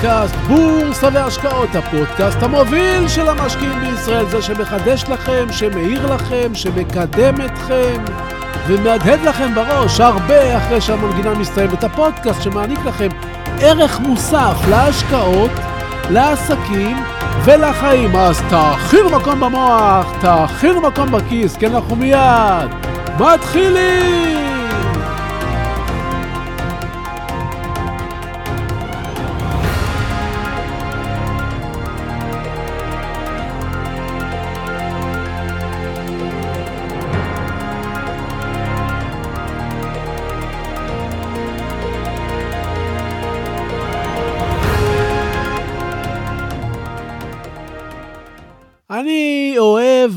פודקאסט בורסה והשקעות, הפודקאסט המוביל של המשקיעים בישראל, זה שמחדש לכם, שמאיר לכם, שמקדם אתכם ומהדהד לכם בראש הרבה אחרי שהמנגינה מסתיימת. הפודקאסט שמעניק לכם ערך מוסף להשקעות, לעסקים ולחיים. אז תאכינו מקום במוח, תאכינו מקום בכיס, כי אנחנו מיד מתחילים!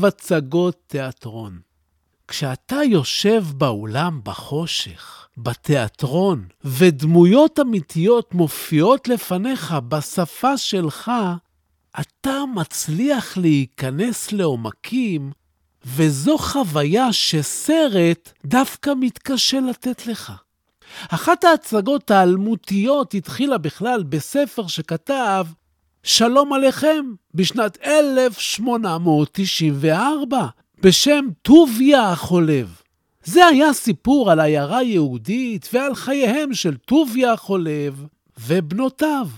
הצגות תיאטרון. כשאתה יושב באולם בחושך, בתיאטרון, ודמויות אמיתיות מופיעות לפניך בשפה שלך, אתה מצליח להיכנס לעומקים, וזו חוויה שסרט דווקא מתקשה לתת לך. אחת ההצגות האלמותיות התחילה בכלל בספר שכתב שלום עליכם בשנת 1894 בשם טוביה החולב. זה היה סיפור על עיירה יהודית ועל חייהם של טוביה החולב ובנותיו.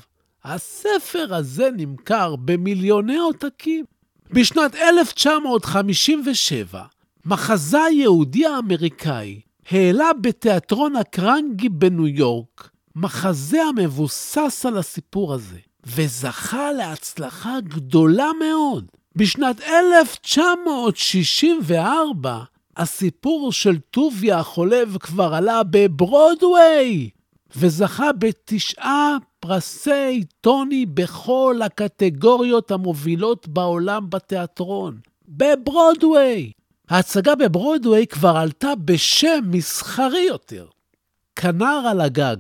הספר הזה נמכר במיליוני עותקים. בשנת 1957, מחזאי יהודי האמריקאי העלה בתיאטרון הקרנגי בניו יורק מחזה המבוסס על הסיפור הזה. וזכה להצלחה גדולה מאוד. בשנת 1964 הסיפור של טוביה החולב כבר עלה בברודוויי, וזכה בתשעה פרסי טוני בכל הקטגוריות המובילות בעולם בתיאטרון. בברודוויי. ההצגה בברודוויי כבר עלתה בשם מסחרי יותר. כנר על הגג.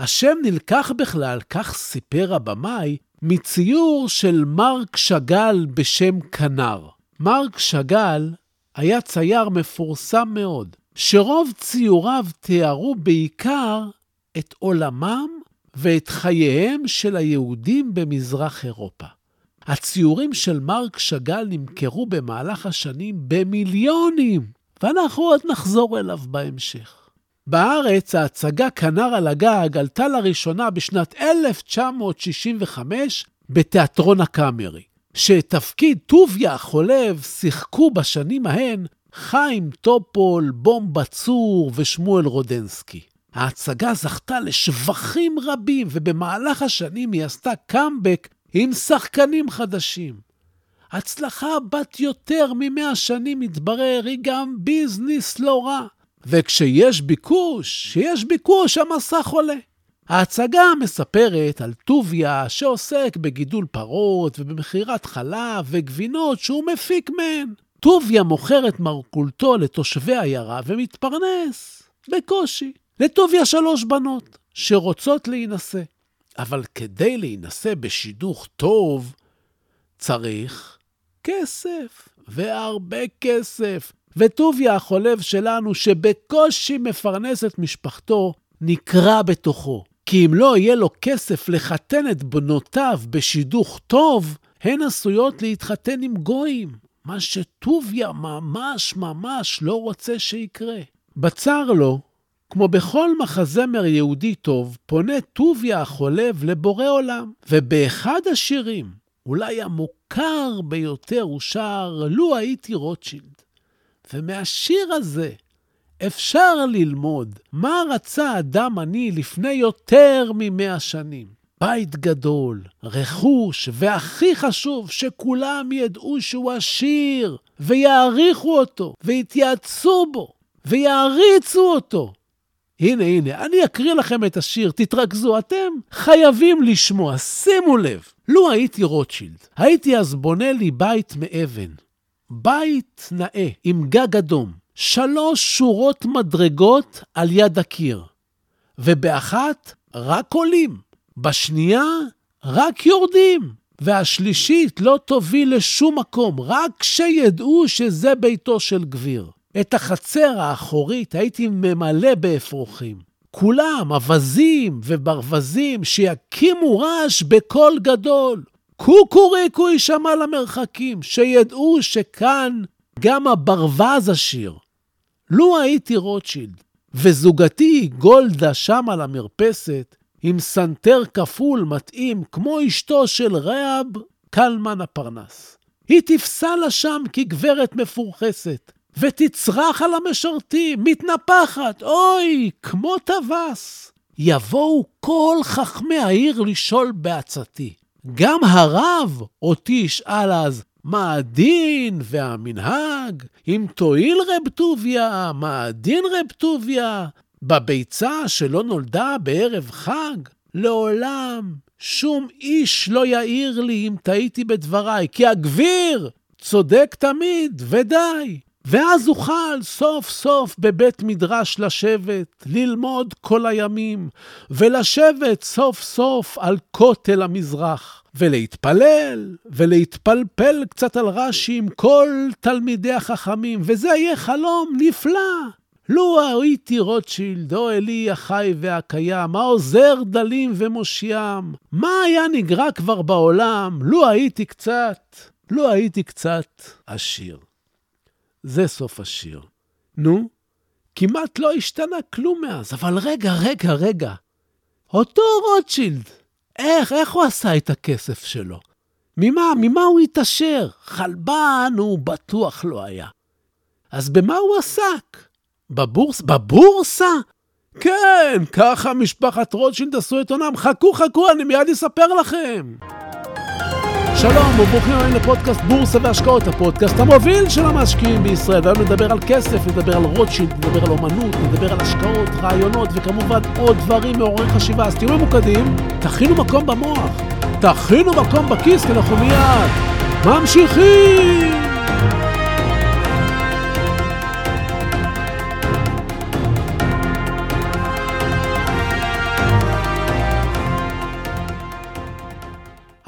השם נלקח בכלל, כך סיפר הבמאי, מציור של מרק שאגאל בשם כנר. מרק שאגאל היה צייר מפורסם מאוד, שרוב ציוריו תיארו בעיקר את עולמם ואת חייהם של היהודים במזרח אירופה. הציורים של מרק שאגאל נמכרו במהלך השנים במיליונים, ואנחנו עוד נחזור אליו בהמשך. בארץ ההצגה כנר על הגג עלתה לראשונה בשנת 1965 בתיאטרון הקאמרי, שאת תפקיד טוביה החולב שיחקו בשנים ההן חיים טופול, בומבה צור ושמואל רודנסקי. ההצגה זכתה לשבחים רבים, ובמהלך השנים היא עשתה קאמבק עם שחקנים חדשים. הצלחה בת יותר ממאה שנים, מתברר, היא גם ביזנס לא רע. וכשיש ביקוש, כשיש ביקוש, המסך עולה. ההצגה מספרת על טוביה שעוסק בגידול פרות ובמכירת חלב וגבינות שהוא מפיק מהן. טוביה מוכר את מרכולתו לתושבי העיירה ומתפרנס בקושי. לטוביה שלוש בנות שרוצות להינשא. אבל כדי להינשא בשידוך טוב, צריך כסף, והרבה כסף. וטוביה החולב שלנו, שבקושי מפרנס את משפחתו, נקרע בתוכו. כי אם לא יהיה לו כסף לחתן את בנותיו בשידוך טוב, הן עשויות להתחתן עם גויים, מה שטוביה ממש ממש לא רוצה שיקרה. בצר לו, כמו בכל מחזמר יהודי טוב, פונה טוביה החולב לבורא עולם, ובאחד השירים, אולי המוכר ביותר, הוא שר "לו הייתי רוטשילד". ומהשיר הזה אפשר ללמוד מה רצה אדם עני לפני יותר ממאה שנים. בית גדול, רכוש, והכי חשוב, שכולם ידעו שהוא עשיר, ויעריכו אותו, ויתייעצו בו, ויעריצו אותו. הנה, הנה, אני אקריא לכם את השיר, תתרכזו, אתם חייבים לשמוע, שימו לב. לו הייתי רוטשילד, הייתי אז בונה לי בית מאבן, בית נאה עם גג אדום, שלוש שורות מדרגות על יד הקיר, ובאחת רק עולים, בשנייה רק יורדים, והשלישית לא תוביל לשום מקום, רק שידעו שזה ביתו של גביר. את החצר האחורית הייתי ממלא באפרוחים, תרנגולים, אווזים וברווזים, שיקימו רעש בקול גדול. קוקוריקו יישמע למרחקים, שידעו שכאן גם הברווז עשיר. לו הייתי רוטשילד, וזוגתי גולדה שם על המרפסת, עם סנטר כפול מתאים כמו אשתו של רב קלמן הפרנס. היא תפסע לה שם כגברת מפורחסת, ותצרח על המשרתים, מתנפחת, אוי, כמו טווס. יבואו כל חכמי העיר לשאול בעצתי. גם הרב אותי ישאל אז, מה הדין והמנהג? אם תועיל רב טוביה, מה הדין רב טוביה? בביצה שלא נולדה בערב חג? לעולם שום איש לא יעיר לי אם טעיתי בדבריי, כי הגביר צודק תמיד, ודי. ואז אוכל סוף סוף בבית מדרש לשבת, ללמוד כל הימים, ולשבת סוף סוף על כותל המזרח, ולהתפלל, ולהתפלפל קצת על רש"י עם כל תלמידי החכמים, וזה יהיה חלום נפלא. לו הייתי רוטשילד, או אלי החי והקיים, העוזר דלים ומושיעם, מה היה נגרע כבר בעולם, לו הייתי קצת, לו הייתי קצת עשיר. זה סוף השיר. נו, כמעט לא השתנה כלום מאז, אבל רגע, רגע, רגע. אותו רוטשילד, איך, איך הוא עשה את הכסף שלו? ממה, ממה הוא התעשר? חלבן הוא בטוח לא היה. אז במה הוא עסק? בבורס, בבורסה? כן, ככה משפחת רוטשילד עשו את עונם. חכו, חכו, אני מיד אספר לכם. שלום וברוכים הבאים לפודקאסט בורסה והשקעות, הפודקאסט המוביל של המשקיעים בישראל. והיום נדבר על כסף, נדבר על רוטשילד, נדבר על אומנות, נדבר על השקעות, רעיונות וכמובן עוד דברים מעוררי חשיבה. אז תהיו ממוקדים, תכינו מקום במוח, תכינו מקום בכיס, כי אנחנו מיד ממשיכים!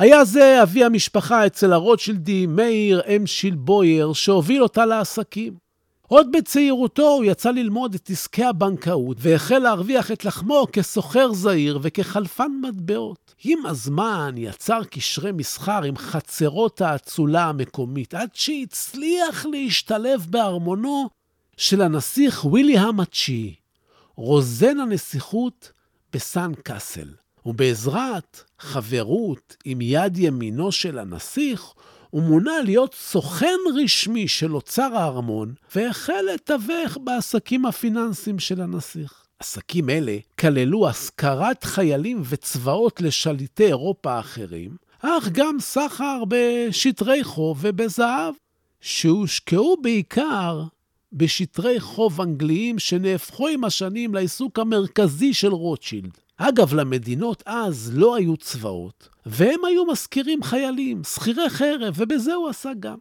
היה זה אבי המשפחה אצל הרוטשילדים, מאיר אם שילבויר, שהוביל אותה לעסקים. עוד בצעירותו הוא יצא ללמוד את עסקי הבנקאות, והחל להרוויח את לחמו כסוחר זעיר וכחלפן מטבעות. עם הזמן יצר קשרי מסחר עם חצרות האצולה המקומית, עד שהצליח להשתלב בארמונו של הנסיך ויליהם התשיעי, רוזן הנסיכות בסן קאסל. ובעזרת חברות עם יד ימינו של הנסיך, הוא מונה להיות סוכן רשמי של אוצר הארמון, והחל לתווך בעסקים הפיננסיים של הנסיך. עסקים אלה כללו השכרת חיילים וצבאות לשליטי אירופה האחרים, אך גם סחר בשטרי חוב ובזהב, שהושקעו בעיקר בשטרי חוב אנגליים שנהפכו עם השנים לעיסוק המרכזי של רוטשילד. אגב, למדינות אז לא היו צבאות, והם היו משכירים חיילים, שכירי חרב, ובזה הוא עשה גם.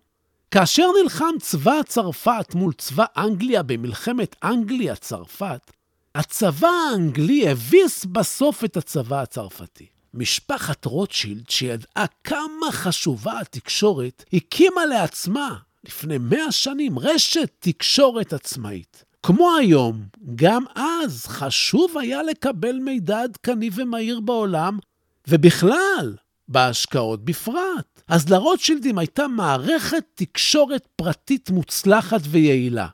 כאשר נלחם צבא צרפת מול צבא אנגליה במלחמת אנגליה-צרפת, הצבא האנגלי הביס בסוף את הצבא הצרפתי. משפחת רוטשילד, שידעה כמה חשובה התקשורת, הקימה לעצמה, לפני מאה שנים, רשת תקשורת עצמאית. כמו היום, גם אז חשוב היה לקבל מידע עדכני ומהיר בעולם, ובכלל, בהשקעות בפרט. אז לרוטשילדים הייתה מערכת תקשורת פרטית מוצלחת ויעילה.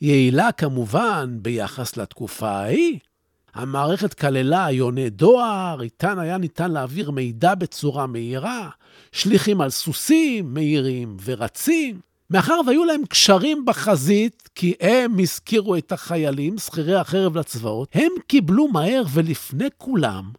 יעילה כמובן ביחס לתקופה ההיא. המערכת כללה יוני דואר, איתן היה ניתן להעביר מידע בצורה מהירה, שליחים על סוסים מהירים ורצים. מאחר והיו להם קשרים בחזית, כי הם הזכירו את החיילים, שכירי החרב לצבאות, הם קיבלו מהר ולפני כולם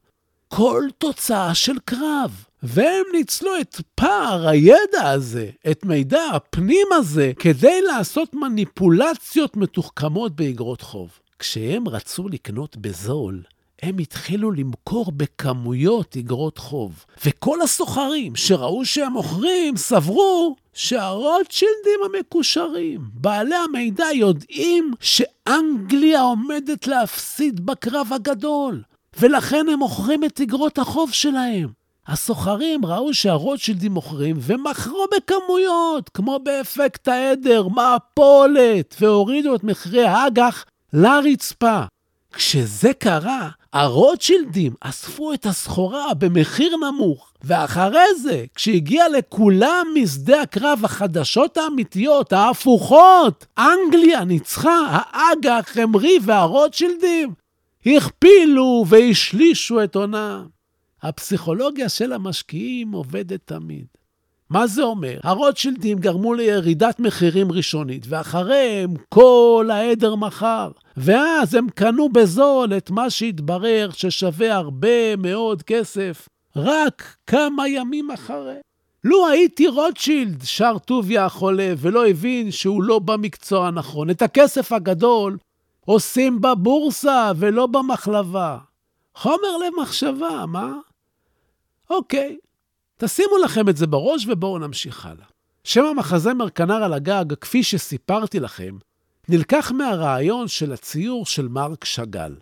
כל תוצאה של קרב. והם ניצלו את פער הידע הזה, את מידע הפנים הזה, כדי לעשות מניפולציות מתוחכמות באגרות חוב. כשהם רצו לקנות בזול, הם התחילו למכור בכמויות אגרות חוב. וכל הסוחרים שראו שהם מוכרים, סברו שהרוטשילדים המקושרים, בעלי המידע, יודעים שאנגליה עומדת להפסיד בקרב הגדול, ולכן הם מוכרים את אגרות החוב שלהם. הסוחרים ראו שהרוטשילדים מוכרים ומכרו בכמויות, כמו באפקט העדר, מעפולת, והורידו את מחירי האג"ח לרצפה. כשזה קרה, הרוטשילדים אספו את הסחורה במחיר נמוך, ואחרי זה, כשהגיע לכולם משדה הקרב החדשות האמיתיות, ההפוכות, אנגליה ניצחה, האג"ח, חמרי והרוטשילדים, הכפילו והשלישו את עונה. הפסיכולוגיה של המשקיעים עובדת תמיד. מה זה אומר? הרוטשילדים גרמו לירידת מחירים ראשונית, ואחריהם כל העדר מכר. ואז הם קנו בזול את מה שהתברר ששווה הרבה מאוד כסף, רק כמה ימים אחרי. לו הייתי רוטשילד, שר טוביה החולה, ולא הבין שהוא לא במקצוע הנכון. את הכסף הגדול עושים בבורסה ולא במחלבה. חומר למחשבה, מה? אוקיי, תשימו לכם את זה בראש ובואו נמשיך הלאה. שם המחזמר כנר על הגג, כפי שסיפרתי לכם, נלקח מהרעיון של הציור של מרק שאגאל.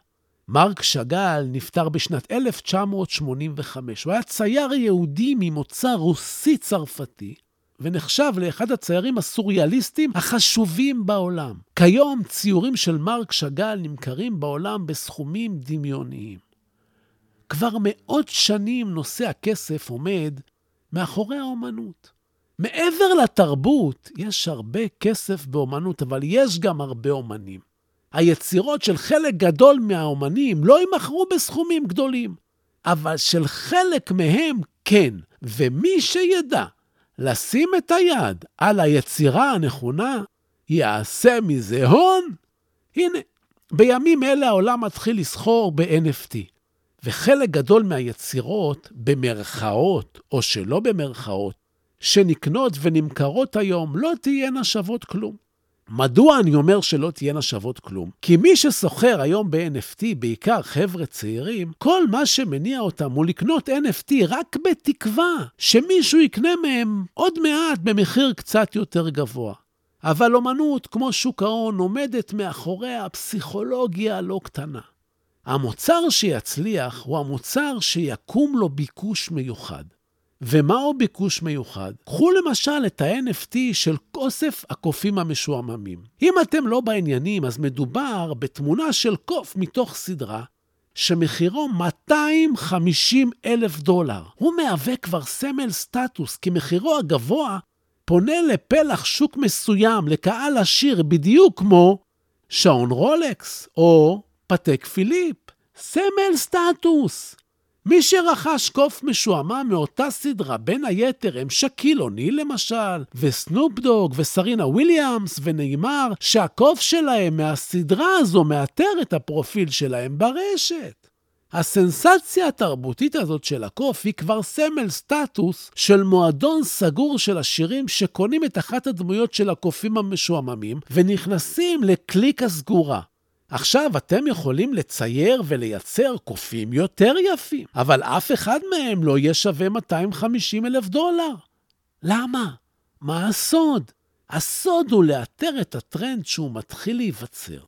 מרק שאגאל נפטר בשנת 1985. הוא היה צייר יהודי ממוצא רוסי-צרפתי, ונחשב לאחד הציירים הסוריאליסטים החשובים בעולם. כיום ציורים של מרק שאגאל נמכרים בעולם בסכומים דמיוניים. כבר מאות שנים נושא הכסף עומד מאחורי האומנות. מעבר לתרבות, יש הרבה כסף באומנות, אבל יש גם הרבה אומנים. היצירות של חלק גדול מהאומנים לא יימכרו בסכומים גדולים, אבל של חלק מהם כן, ומי שידע לשים את היד על היצירה הנכונה, יעשה מזה הון. הנה, בימים אלה העולם מתחיל לסחור ב-NFT. וחלק גדול מהיצירות, במרכאות או שלא במרכאות, שנקנות ונמכרות היום, לא תהיינה שוות כלום. מדוע אני אומר שלא תהיינה שוות כלום? כי מי שסוחר היום ב-NFT, בעיקר חבר'ה צעירים, כל מה שמניע אותם הוא לקנות NFT רק בתקווה שמישהו יקנה מהם עוד מעט במחיר קצת יותר גבוה. אבל אומנות, כמו שוק ההון, עומדת מאחוריה פסיכולוגיה לא קטנה. המוצר שיצליח הוא המוצר שיקום לו ביקוש מיוחד. ומהו ביקוש מיוחד? קחו למשל את ה-NFT של אוסף הקופים המשועממים. אם אתם לא בעניינים, אז מדובר בתמונה של קוף מתוך סדרה, שמחירו 250 אלף דולר. הוא מהווה כבר סמל סטטוס, כי מחירו הגבוה פונה לפלח שוק מסוים, לקהל עשיר, בדיוק כמו שעון רולקס או פטק פיליפ. סמל סטטוס. מי שרכש קוף משועמם מאותה סדרה, בין היתר הם שאקיל אוניל למשל, וסנופ דוג, וסרינה וויליאמס, ונאמר שהקוף שלהם מהסדרה הזו מאתר את הפרופיל שלהם ברשת. הסנסציה התרבותית הזאת של הקוף היא כבר סמל סטטוס של מועדון סגור של עשירים שקונים את אחת הדמויות של הקופים המשועממים ונכנסים לקליק הסגורה. עכשיו אתם יכולים לצייר ולייצר קופים יותר יפים, אבל אף אחד מהם לא יהיה שווה 250 אלף דולר. למה? מה הסוד? הסוד הוא לאתר את הטרנד שהוא מתחיל להיווצר,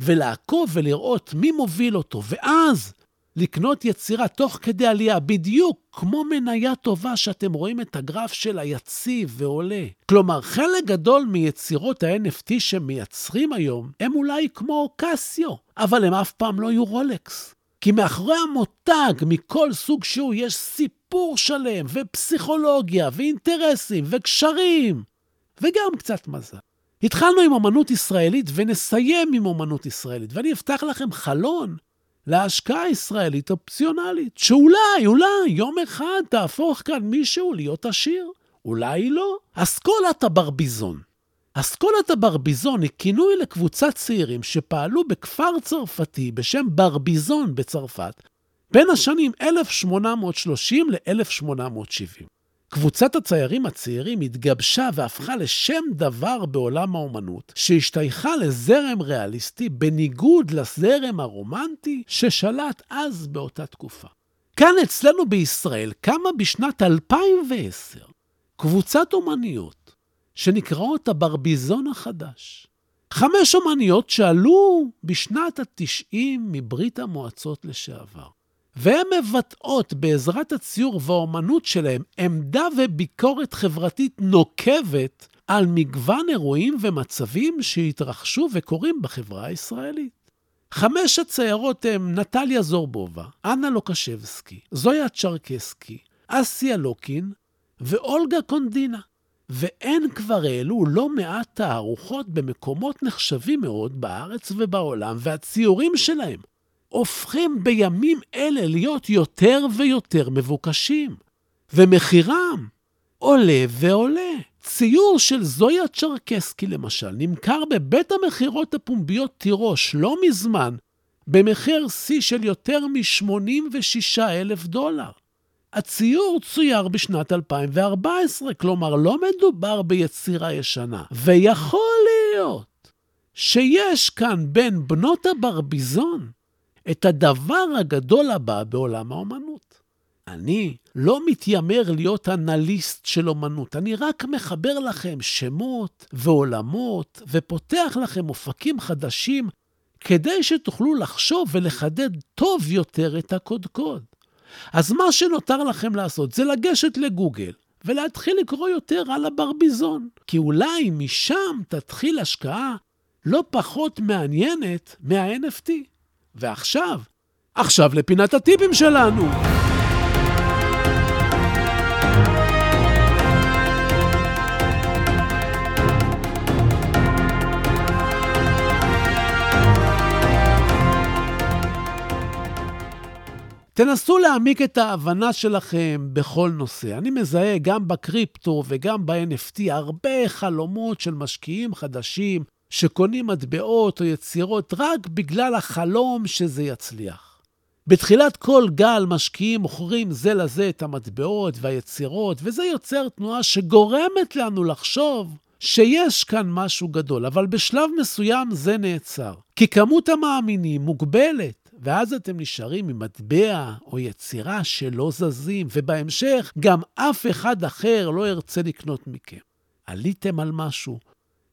ולעקוב ולראות מי מוביל אותו, ואז לקנות יצירה תוך כדי עלייה, בדיוק כמו מניה טובה שאתם רואים את הגרף שלה יציב ועולה. כלומר, חלק גדול מיצירות ה-NFT שמייצרים היום, הם אולי כמו קסיו, אבל הם אף פעם לא יהיו רולקס. כי מאחורי המותג, מכל סוג שהוא, יש סיפור שלם, ופסיכולוגיה, ואינטרסים, וקשרים, וגם קצת מזל. התחלנו עם אמנות ישראלית ונסיים עם אמנות ישראלית, ואני אפתח לכם חלון להשקעה הישראלית אופציונלית, שאולי, אולי, יום אחד תהפוך כאן מישהו להיות עשיר. אולי לא. אסכולת הברביזון. אסכולת הברביזון היא כינוי לקבוצת צעירים שפעלו בכפר צרפתי בשם ברביזון בצרפת בין השנים 1830 ל-1870. קבוצת הציירים הצעירים התגבשה והפכה לשם דבר בעולם האומנות, שהשתייכה לזרם ריאליסטי בניגוד לזרם הרומנטי ששלט אז באותה תקופה. כאן אצלנו בישראל קמה בשנת 2010 קבוצת אומניות שנקראות הברביזון החדש. חמש אומניות שעלו בשנת ה-90 מברית המועצות לשעבר. והן מבטאות בעזרת הציור והאומנות שלהם עמדה וביקורת חברתית נוקבת על מגוון אירועים ומצבים שהתרחשו וקורים בחברה הישראלית. חמש הציירות הן נטליה זורבובה, אנה לוקשבסקי, זויה צ'רקסקי, אסיה לוקין ואולגה קונדינה. והן כבר העלו לא מעט תערוכות במקומות נחשבים מאוד בארץ ובעולם, והציורים שלהם הופכים בימים אלה להיות יותר ויותר מבוקשים. ומחירם עולה ועולה. ציור של זויה צ'רקסקי, למשל, נמכר בבית המכירות הפומביות תירוש לא מזמן, במחיר שיא של יותר מ-86 אלף דולר. הציור צויר בשנת 2014, כלומר, לא מדובר ביצירה ישנה. ויכול להיות שיש כאן בין בנות הברביזון את הדבר הגדול הבא בעולם האומנות. אני לא מתיימר להיות אנליסט של אומנות, אני רק מחבר לכם שמות ועולמות ופותח לכם אופקים חדשים כדי שתוכלו לחשוב ולחדד טוב יותר את הקודקוד. אז מה שנותר לכם לעשות זה לגשת לגוגל ולהתחיל לקרוא יותר על הברביזון, כי אולי משם תתחיל השקעה לא פחות מעניינת מה-NFT. ועכשיו, עכשיו לפינת הטיפים שלנו. תנסו להעמיק את ההבנה שלכם בכל נושא. אני מזהה גם בקריפטו וגם ב-NFT הרבה חלומות של משקיעים חדשים שקונים מטבעות או יצירות רק בגלל החלום שזה יצליח. בתחילת כל גל משקיעים מוכרים זה לזה את המטבעות והיצירות, וזה יוצר תנועה שגורמת לנו לחשוב שיש כאן משהו גדול, אבל בשלב מסוים זה נעצר. כי כמות המאמינים מוגבלת. ואז אתם נשארים עם מטבע או יצירה שלא זזים, ובהמשך גם אף אחד אחר לא ירצה לקנות מכם. עליתם על משהו,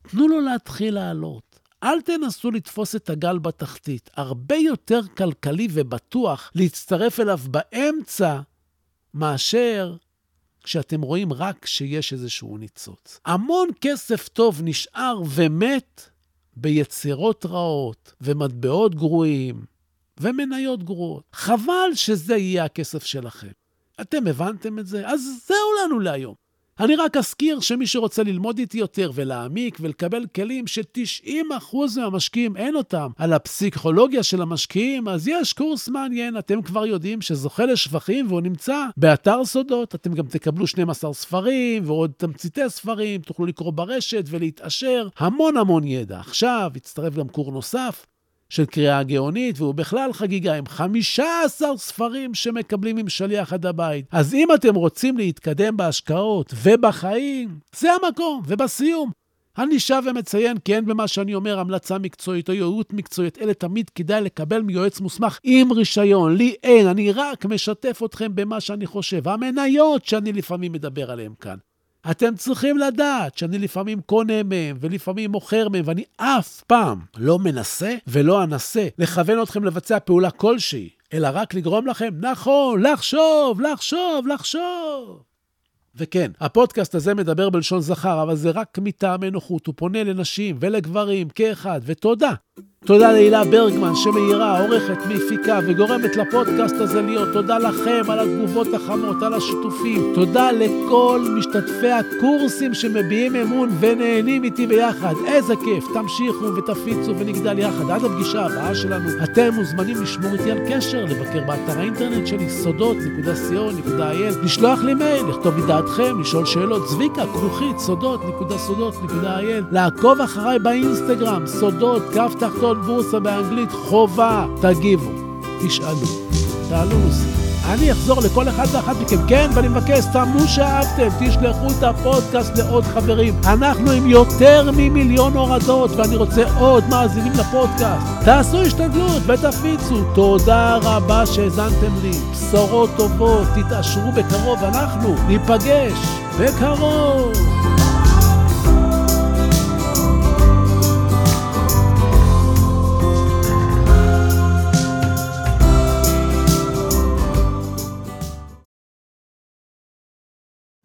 תנו לו להתחיל לעלות. אל תנסו לתפוס את הגל בתחתית. הרבה יותר כלכלי ובטוח להצטרף אליו באמצע מאשר כשאתם רואים רק שיש איזשהו ניצוץ. המון כסף טוב נשאר ומת ביצירות רעות ומטבעות גרועים ומניות גרועות. חבל שזה יהיה הכסף שלכם. אתם הבנתם את זה? אז זהו לנו להיום. אני רק אזכיר שמי שרוצה ללמוד איתי יותר ולהעמיק ולקבל כלים ש-90% מהמשקיעים אין אותם על הפסיכולוגיה של המשקיעים, אז יש קורס מעניין, אתם כבר יודעים שזוכה לשבחים והוא נמצא באתר סודות. אתם גם תקבלו 12 ספרים ועוד תמציתי ספרים, תוכלו לקרוא ברשת ולהתעשר, המון המון ידע. עכשיו הצטרף גם קורס נוסף, של קריאה גאונית, והוא בכלל חגיגה עם 15 ספרים שמקבלים עם שליח עד הבית. אז אם אתם רוצים להתקדם בהשקעות ובחיים, זה המקום. ובסיום, אני שב ומציין כי אין במה שאני אומר המלצה מקצועית או ייעוט מקצועית, אלא תמיד כדאי לקבל מיועץ מוסמך עם רישיון. לי אין, אני רק משתף אתכם במה שאני חושב. המניות שאני לפעמים מדבר עליהן כאן. אתם צריכים לדעת שאני לפעמים קונה מהם ולפעמים מוכר מהם, ואני אף פעם לא מנסה ולא אנסה לכוון אתכם לבצע פעולה כלשהי, אלא רק לגרום לכם, נכון, לחשוב, לחשוב, לחשוב. וכן, הפודקאסט הזה מדבר בלשון זכר, אבל זה רק מטעמי נוחות. הוא פונה לנשים ולגברים כאחד, ותודה. תודה להילה ברגמן שמאירה, עורכת, מפיקה וגורמת לפודקאסט הזה להיות. תודה לכם על התגובות החמות, על השיתופים. תודה לכל משתתפי הקורסים שמביעים אמון ונהנים איתי ביחד. איזה כיף. תמשיכו ותפיצו ונגדל יחד. עד הפגישה הבאה שלנו, אתם מוזמנים לשמור איתי על קשר, לבקר באתר האינטרנט שלי, סודות.co.il, לשלוח לי מייל, לכתוב לי דעתכם, לשאול שאלות. צביקה, כרוכית, סודות.co.il, לעקוב אחריי באינסטגרם, סודות, תחתון. בורסה באנגלית חובה. תגיבו, תשאלו, תעלו נושאים. אני אחזור לכל אחד ואחת מכם, כן, ואני מבקש, סתמו שאהבתם, תשלחו את הפודקאסט לעוד חברים. אנחנו עם יותר ממיליון הורדות, ואני רוצה עוד מאזינים לפודקאסט. תעשו השתדלות ותפיצו. תודה רבה שהאזנתם לי. בשורות טובות, תתעשרו בקרוב, אנחנו ניפגש בקרוב.